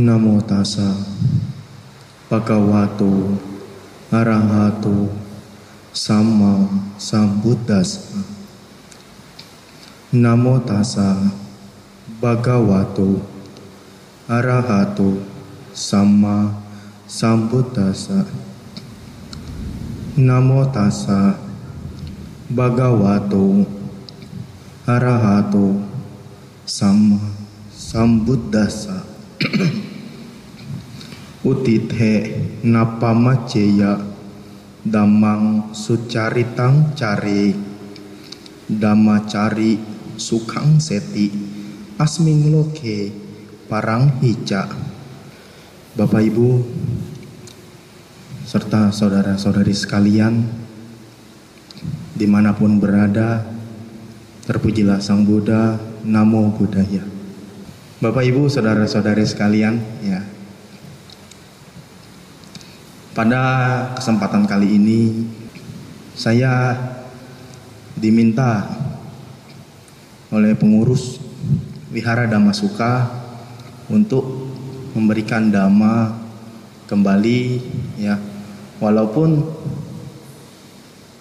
Namo tassa bhagavato arahato sama sambuddhasa Namo tassa bhagavato arahato sama sambuddhasa Namo tassa bhagavato arahato sama sambuddhasa Utithe napamaceya damang sucaritang cari. Damacari sukang seti asming loke parang hica. Bapak Ibu serta saudara-saudari sekalian di mana pun berada terpujilah Sang Buddha Namo Buddhaya. Bapak Ibu saudara-saudari sekalian ya pada kesempatan kali ini saya diminta oleh pengurus Wihara Damasuka untuk memberikan dhamma kembali ya. Walaupun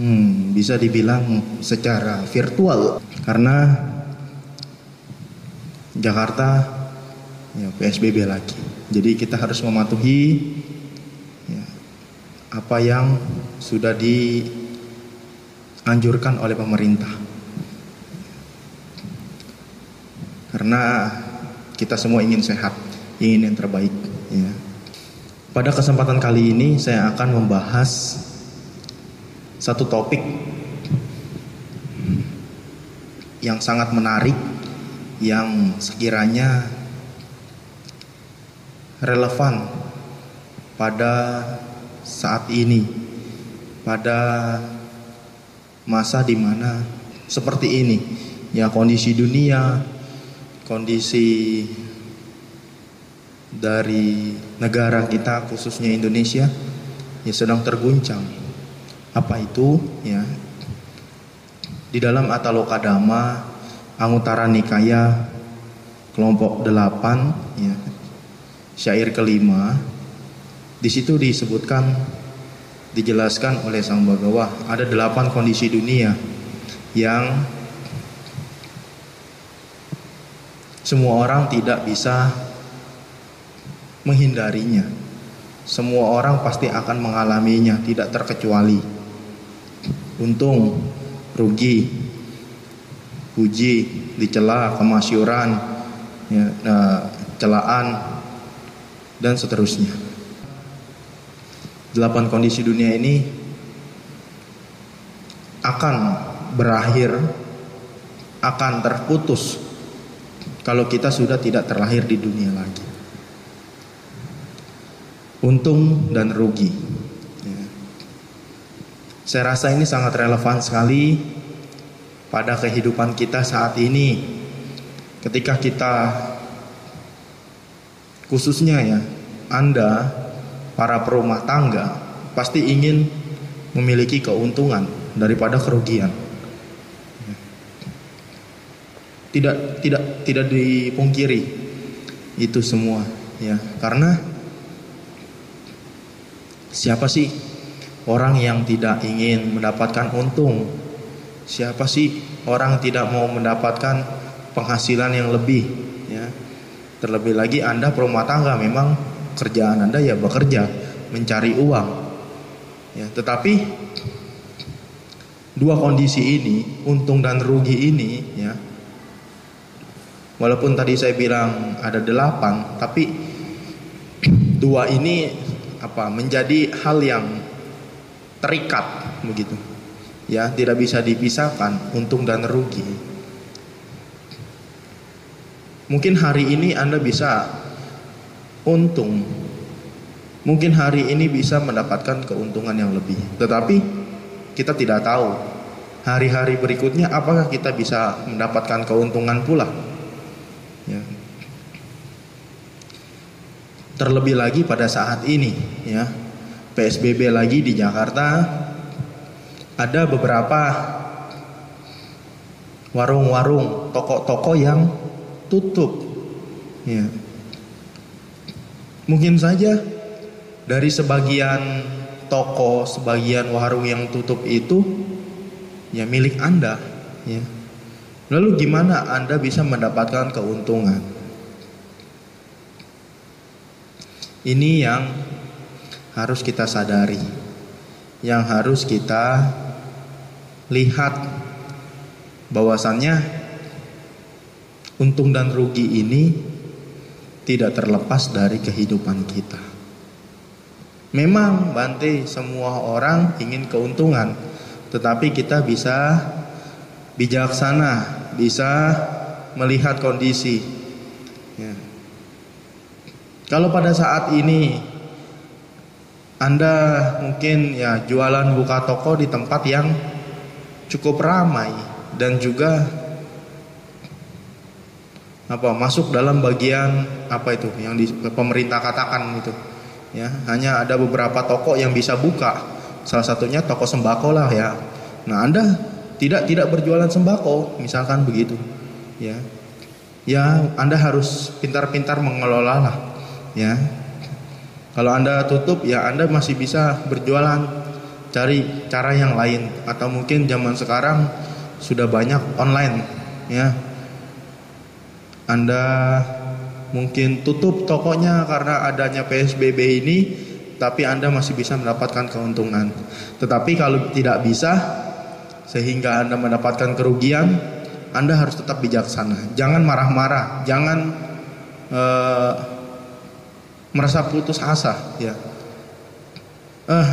hmm, bisa dibilang secara virtual karena Jakarta ya PSBB lagi. Jadi kita harus mematuhi apa yang sudah dianjurkan oleh pemerintah karena kita semua ingin sehat, ingin yang terbaik. Ya. Pada kesempatan kali ini saya akan membahas satu topik yang sangat menarik, yang sekiranya relevan pada saat ini, pada masa di mana seperti ini, ya kondisi dunia kondisi dari negara kita khususnya Indonesia ya sedang terguncang. Apa itu? Ya. Di dalam Ataloka Dhamma Anguttara Nikaya kelompok 8 ya. Syair kelima di situ disebutkan dijelaskan oleh Sang Bagawa ada delapan kondisi dunia yang semua orang tidak bisa menghindarinya. Semua orang pasti akan mengalaminya, tidak terkecuali. Untung, rugi, puji, dicela, kemasyuran, ya, nah, celaan, dan seterusnya. Delapan kondisi dunia ini akan berakhir, akan terputus kalau kita sudah tidak terlahir di dunia lagi. Untung dan rugi. Ya. Saya rasa ini sangat relevan sekali pada kehidupan kita saat ini. Ketika kita khususnya ya, Anda para perumah tangga pasti ingin memiliki keuntungan daripada kerugian. tidak tidak tidak dipungkiri itu semua ya. Karena siapa sih orang yang tidak ingin mendapatkan untung? Siapa sih orang tidak mau mendapatkan penghasilan yang lebih ya? Terlebih lagi anda perumah tangga memang kerjaan anda ya bekerja mencari uang ya tetapi dua kondisi ini untung dan rugi ini ya Walaupun tadi saya bilang ada delapan, tapi dua ini apa menjadi hal yang terikat begitu. Ya, tidak bisa dipisahkan untung dan rugi. Mungkin hari ini Anda bisa untung. Mungkin hari ini bisa mendapatkan keuntungan yang lebih. Tetapi kita tidak tahu hari-hari berikutnya apakah kita bisa mendapatkan keuntungan pula. Ya. Terlebih lagi pada saat ini, ya PSBB lagi di Jakarta, ada beberapa warung-warung, toko-toko yang tutup. Ya. Mungkin saja dari sebagian toko, sebagian warung yang tutup itu ya milik Anda, ya. Lalu gimana Anda bisa mendapatkan keuntungan? Ini yang harus kita sadari. Yang harus kita lihat bahwasannya untung dan rugi ini tidak terlepas dari kehidupan kita. Memang Bante semua orang ingin keuntungan, tetapi kita bisa bijaksana bisa melihat kondisi. Ya. Kalau pada saat ini Anda mungkin ya jualan buka toko di tempat yang cukup ramai dan juga apa masuk dalam bagian apa itu yang di, pemerintah katakan itu ya. Hanya ada beberapa toko yang bisa buka. Salah satunya toko sembako lah ya. Nah anda tidak tidak berjualan sembako misalkan begitu ya. Ya anda harus pintar-pintar mengelola lah ya. Kalau anda tutup ya anda masih bisa berjualan cari cara yang lain. Atau mungkin zaman sekarang sudah banyak online ya anda mungkin tutup tokonya karena adanya PSBB ini tapi Anda masih bisa mendapatkan keuntungan. Tetapi kalau tidak bisa, sehingga Anda mendapatkan kerugian, Anda harus tetap bijaksana. Jangan marah-marah, jangan uh, merasa putus asa, ya. Eh,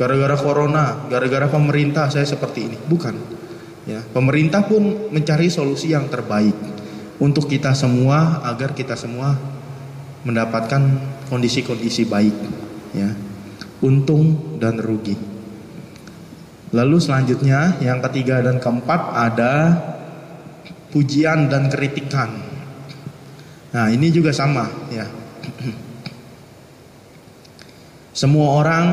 gara-gara corona, gara-gara pemerintah saya seperti ini. Bukan. Ya, pemerintah pun mencari solusi yang terbaik untuk kita semua agar kita semua mendapatkan kondisi-kondisi baik, ya. Untung dan rugi. Lalu selanjutnya yang ketiga dan keempat ada pujian dan kritikan. Nah, ini juga sama ya. Semua orang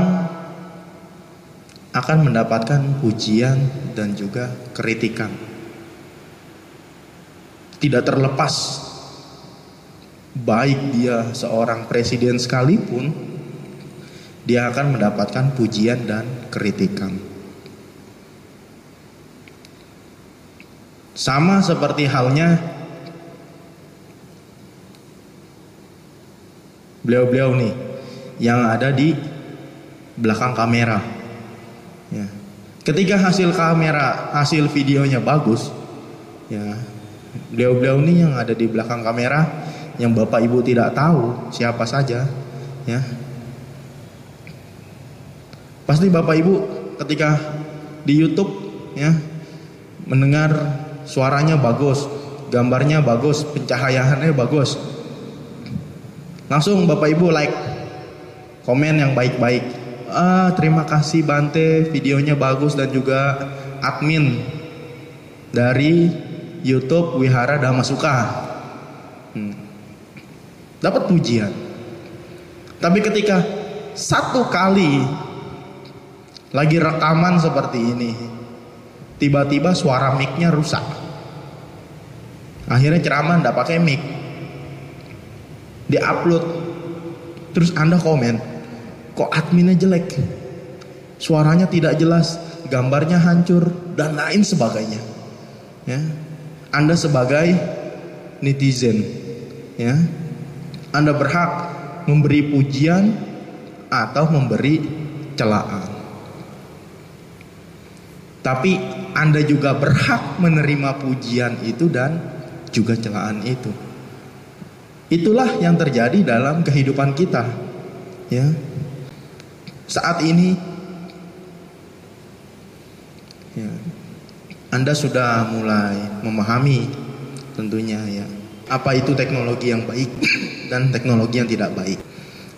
akan mendapatkan pujian dan juga kritikan. Tidak terlepas baik dia seorang presiden sekalipun dia akan mendapatkan pujian dan kritikan. Sama seperti halnya beliau-beliau nih yang ada di belakang kamera. Ya. Ketika hasil kamera, hasil videonya bagus, ya beliau-beliau nih yang ada di belakang kamera, yang bapak ibu tidak tahu siapa saja, ya pasti bapak ibu ketika di YouTube ya mendengar suaranya bagus, gambarnya bagus, pencahayaannya bagus. Langsung Bapak Ibu like, komen yang baik-baik. Ah, terima kasih Bante, videonya bagus dan juga admin dari YouTube Wihara Damasuka. Hmm. Dapat pujian. Tapi ketika satu kali lagi rekaman seperti ini, tiba-tiba suara mic-nya rusak. Akhirnya ceramah tidak pakai mic. Di-upload. Terus Anda komen, kok adminnya jelek? Suaranya tidak jelas, gambarnya hancur dan lain sebagainya. Ya. Anda sebagai netizen, ya. Anda berhak memberi pujian atau memberi celaan. Tapi Anda juga berhak menerima pujian itu dan juga celaan itu. Itulah yang terjadi dalam kehidupan kita. Ya. Saat ini ya, Anda sudah mulai memahami tentunya ya apa itu teknologi yang baik dan teknologi yang tidak baik.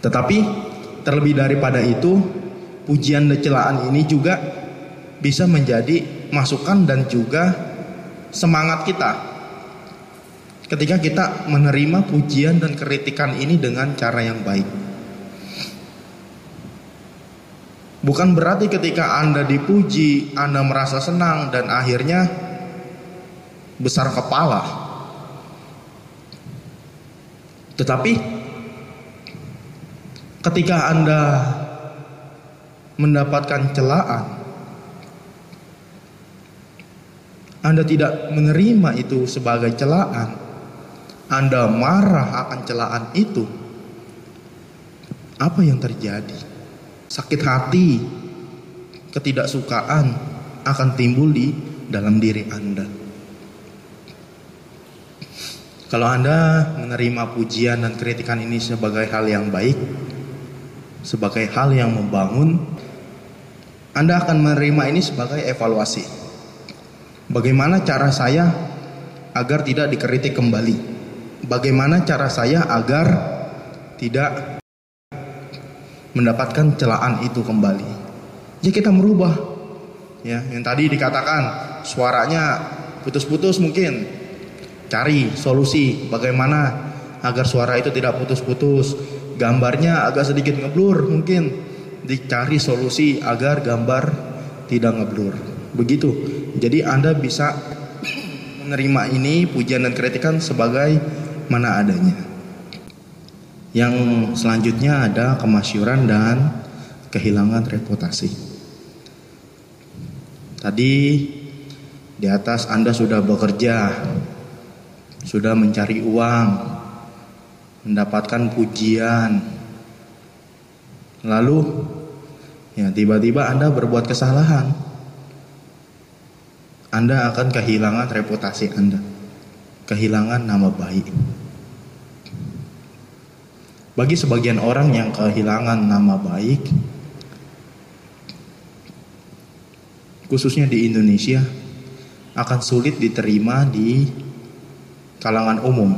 Tetapi terlebih daripada itu, pujian dan celaan ini juga bisa menjadi masukan dan juga semangat kita ketika kita menerima pujian dan kritikan ini dengan cara yang baik. Bukan berarti ketika Anda dipuji, Anda merasa senang dan akhirnya besar kepala. Tetapi Ketika Anda mendapatkan celaan, Anda tidak menerima itu sebagai celaan, Anda marah akan celaan itu, apa yang terjadi? Sakit hati, ketidaksukaan akan timbul di dalam diri Anda. Kalau Anda menerima pujian dan kritikan ini sebagai hal yang baik, sebagai hal yang membangun, Anda akan menerima ini sebagai evaluasi. Bagaimana cara saya agar tidak dikritik kembali? Bagaimana cara saya agar tidak mendapatkan celaan itu kembali? Ya kita merubah. Ya, yang tadi dikatakan suaranya putus-putus mungkin. Cari solusi bagaimana agar suara itu tidak putus-putus gambarnya agak sedikit ngeblur mungkin dicari solusi agar gambar tidak ngeblur begitu jadi anda bisa menerima ini pujian dan kritikan sebagai mana adanya yang selanjutnya ada kemasyuran dan kehilangan reputasi tadi di atas anda sudah bekerja sudah mencari uang mendapatkan pujian. Lalu ya tiba-tiba Anda berbuat kesalahan. Anda akan kehilangan reputasi Anda. Kehilangan nama baik. Bagi sebagian orang yang kehilangan nama baik khususnya di Indonesia akan sulit diterima di kalangan umum.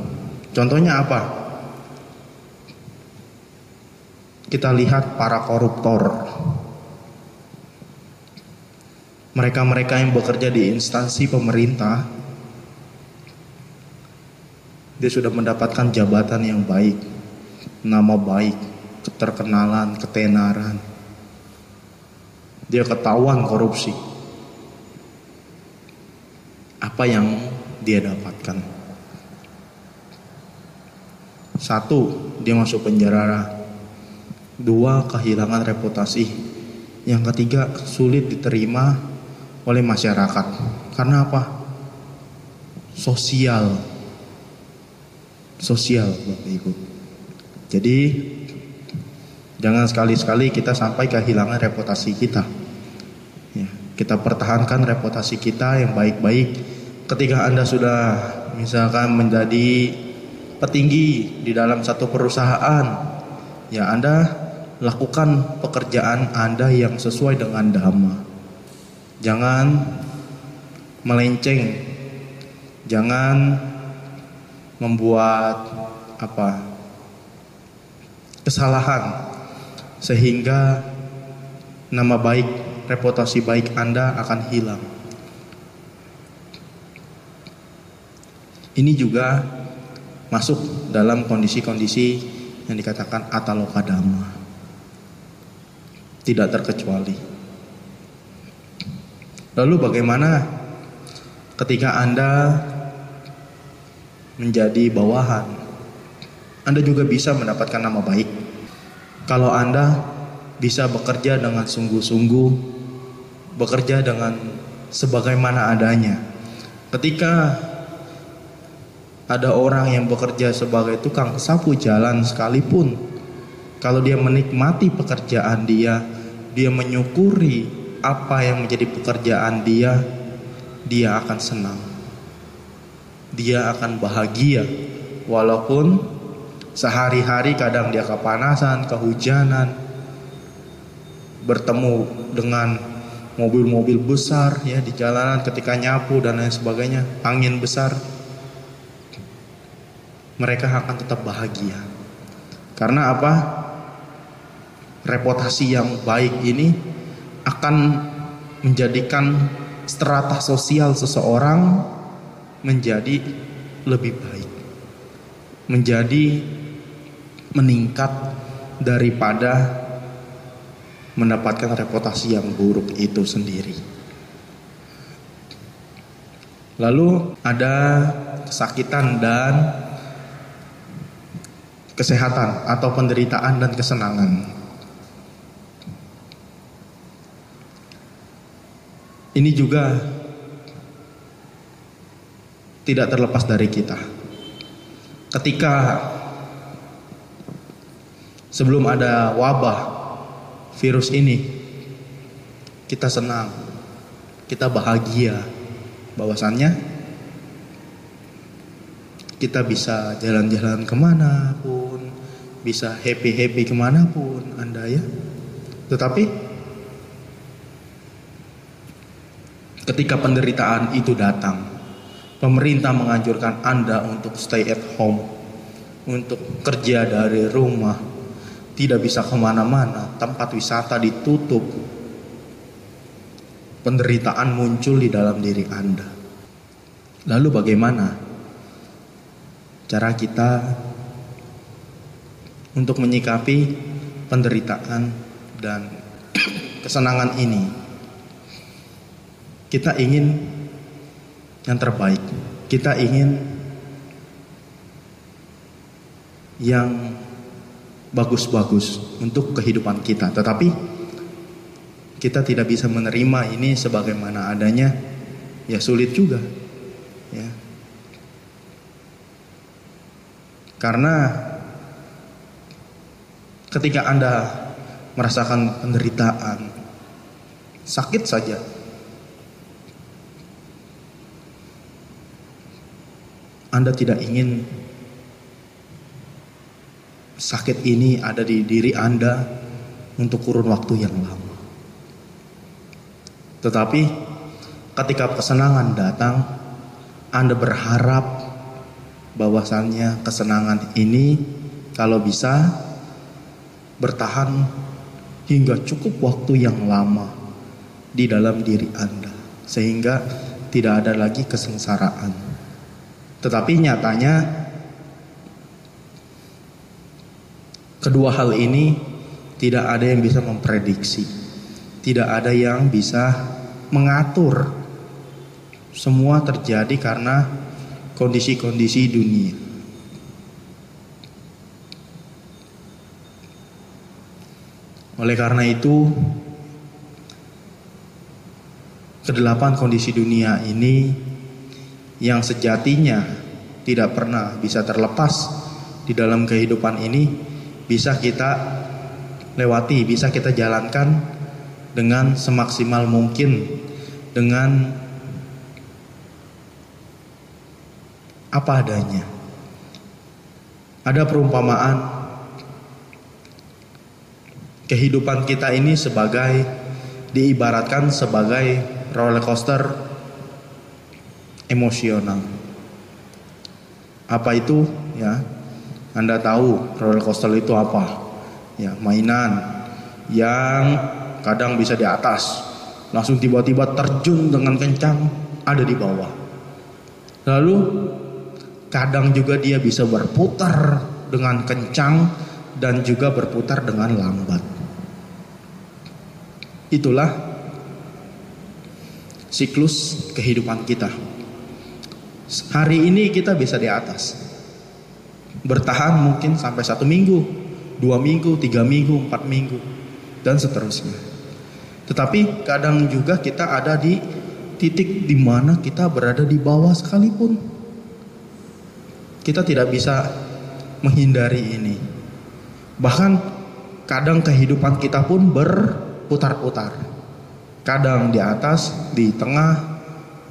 Contohnya apa? kita lihat para koruptor. Mereka-mereka yang bekerja di instansi pemerintah, dia sudah mendapatkan jabatan yang baik, nama baik, keterkenalan, ketenaran. Dia ketahuan korupsi. Apa yang dia dapatkan? Satu, dia masuk penjara Dua, kehilangan reputasi. Yang ketiga, sulit diterima oleh masyarakat. Karena apa? Sosial. Sosial, Bapak Ibu. Jadi, jangan sekali-sekali kita sampai kehilangan reputasi kita. Ya, kita pertahankan reputasi kita yang baik-baik. Ketika Anda sudah misalkan menjadi petinggi di dalam satu perusahaan, ya Anda lakukan pekerjaan Anda yang sesuai dengan dhamma. Jangan melenceng. Jangan membuat apa? Kesalahan sehingga nama baik, reputasi baik Anda akan hilang. Ini juga masuk dalam kondisi-kondisi yang dikatakan ataloka dhamma tidak terkecuali. Lalu bagaimana ketika Anda menjadi bawahan? Anda juga bisa mendapatkan nama baik. Kalau Anda bisa bekerja dengan sungguh-sungguh, bekerja dengan sebagaimana adanya. Ketika ada orang yang bekerja sebagai tukang sapu jalan sekalipun, kalau dia menikmati pekerjaan dia, dia menyukuri apa yang menjadi pekerjaan dia, dia akan senang. Dia akan bahagia walaupun sehari-hari kadang dia kepanasan, kehujanan, bertemu dengan mobil-mobil besar ya di jalanan ketika nyapu dan lain sebagainya, angin besar. Mereka akan tetap bahagia. Karena apa? reputasi yang baik ini akan menjadikan strata sosial seseorang menjadi lebih baik, menjadi meningkat daripada mendapatkan reputasi yang buruk itu sendiri. Lalu ada kesakitan dan kesehatan atau penderitaan dan kesenangan. Ini juga tidak terlepas dari kita. Ketika sebelum ada wabah virus ini, kita senang, kita bahagia, bahwasannya kita bisa jalan-jalan ke mana pun, bisa happy-happy ke mana pun Anda ya. Tetapi ketika penderitaan itu datang, pemerintah menganjurkan Anda untuk stay at home, untuk kerja dari rumah, tidak bisa ke mana-mana, tempat wisata ditutup, penderitaan muncul di dalam diri Anda. Lalu bagaimana cara kita untuk menyikapi penderitaan dan kesenangan ini? Kita ingin yang terbaik. Kita ingin yang bagus-bagus untuk kehidupan kita. Tetapi kita tidak bisa menerima ini sebagaimana adanya, ya sulit juga. Ya. Karena ketika Anda merasakan penderitaan, sakit saja, Anda tidak ingin sakit ini ada di diri Anda untuk kurun waktu yang lama. Tetapi ketika kesenangan datang, Anda berharap bahwasannya kesenangan ini kalau bisa bertahan hingga cukup waktu yang lama di dalam diri Anda sehingga tidak ada lagi kesengsaraan. Tetapi nyatanya Kedua hal ini tidak ada yang bisa memprediksi, tidak ada yang bisa mengatur. Semua terjadi karena kondisi-kondisi dunia. Oleh karena itu, kedelapan kondisi dunia ini yang sejatinya tidak pernah bisa terlepas di dalam kehidupan ini bisa kita lewati, bisa kita jalankan dengan semaksimal mungkin dengan apa adanya. Ada perumpamaan kehidupan kita ini sebagai diibaratkan sebagai roller coaster emosional. Apa itu? Ya, anda tahu roller coaster itu apa? Ya, mainan yang kadang bisa di atas, langsung tiba-tiba terjun dengan kencang ada di bawah. Lalu kadang juga dia bisa berputar dengan kencang dan juga berputar dengan lambat. Itulah siklus kehidupan kita. Hari ini kita bisa di atas, bertahan mungkin sampai satu minggu, dua minggu, tiga minggu, empat minggu, dan seterusnya. Tetapi kadang juga kita ada di titik di mana kita berada di bawah sekalipun. Kita tidak bisa menghindari ini. Bahkan kadang kehidupan kita pun berputar-putar. Kadang di atas, di tengah,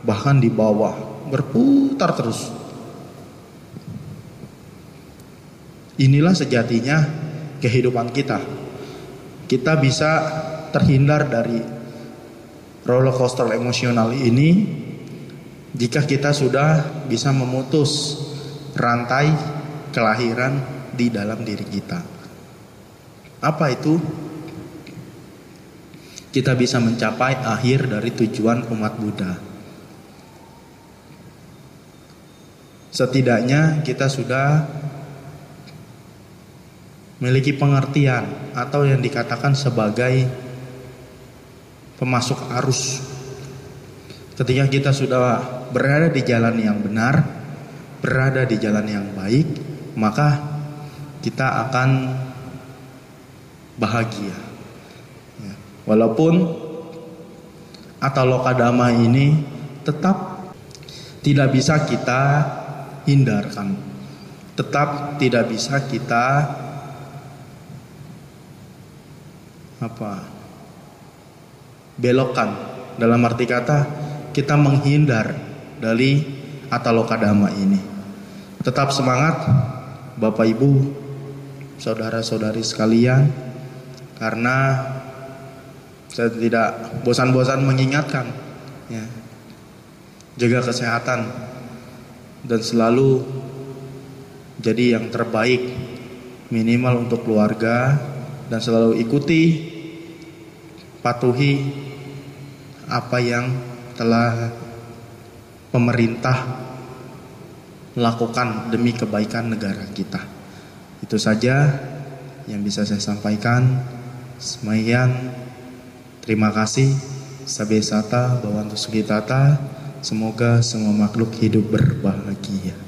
bahkan di bawah, berputar terus. Inilah sejatinya kehidupan kita. Kita bisa terhindar dari roller coaster emosional ini jika kita sudah bisa memutus rantai kelahiran di dalam diri kita. Apa itu? Kita bisa mencapai akhir dari tujuan umat Buddha. Setidaknya kita sudah memiliki pengertian atau yang dikatakan sebagai pemasuk arus. Ketika kita sudah berada di jalan yang benar, berada di jalan yang baik, maka kita akan bahagia. Ya. Walaupun Atalokadama ini tetap tidak bisa kita hindarkan, tetap tidak bisa kita apa belokkan dalam arti kata kita menghindar dari Atalokadama ini. Tetap semangat Bapak Ibu, saudara-saudari sekalian karena saya tidak bosan-bosan mengingatkan ya. Jaga kesehatan dan selalu jadi yang terbaik minimal untuk keluarga dan selalu ikuti patuhi apa yang telah pemerintah lakukan demi kebaikan negara kita. Itu saja yang bisa saya sampaikan. Semayan terima kasih. Sabesata Bawantu Sugitata. Semoga semua makhluk hidup berbahagia.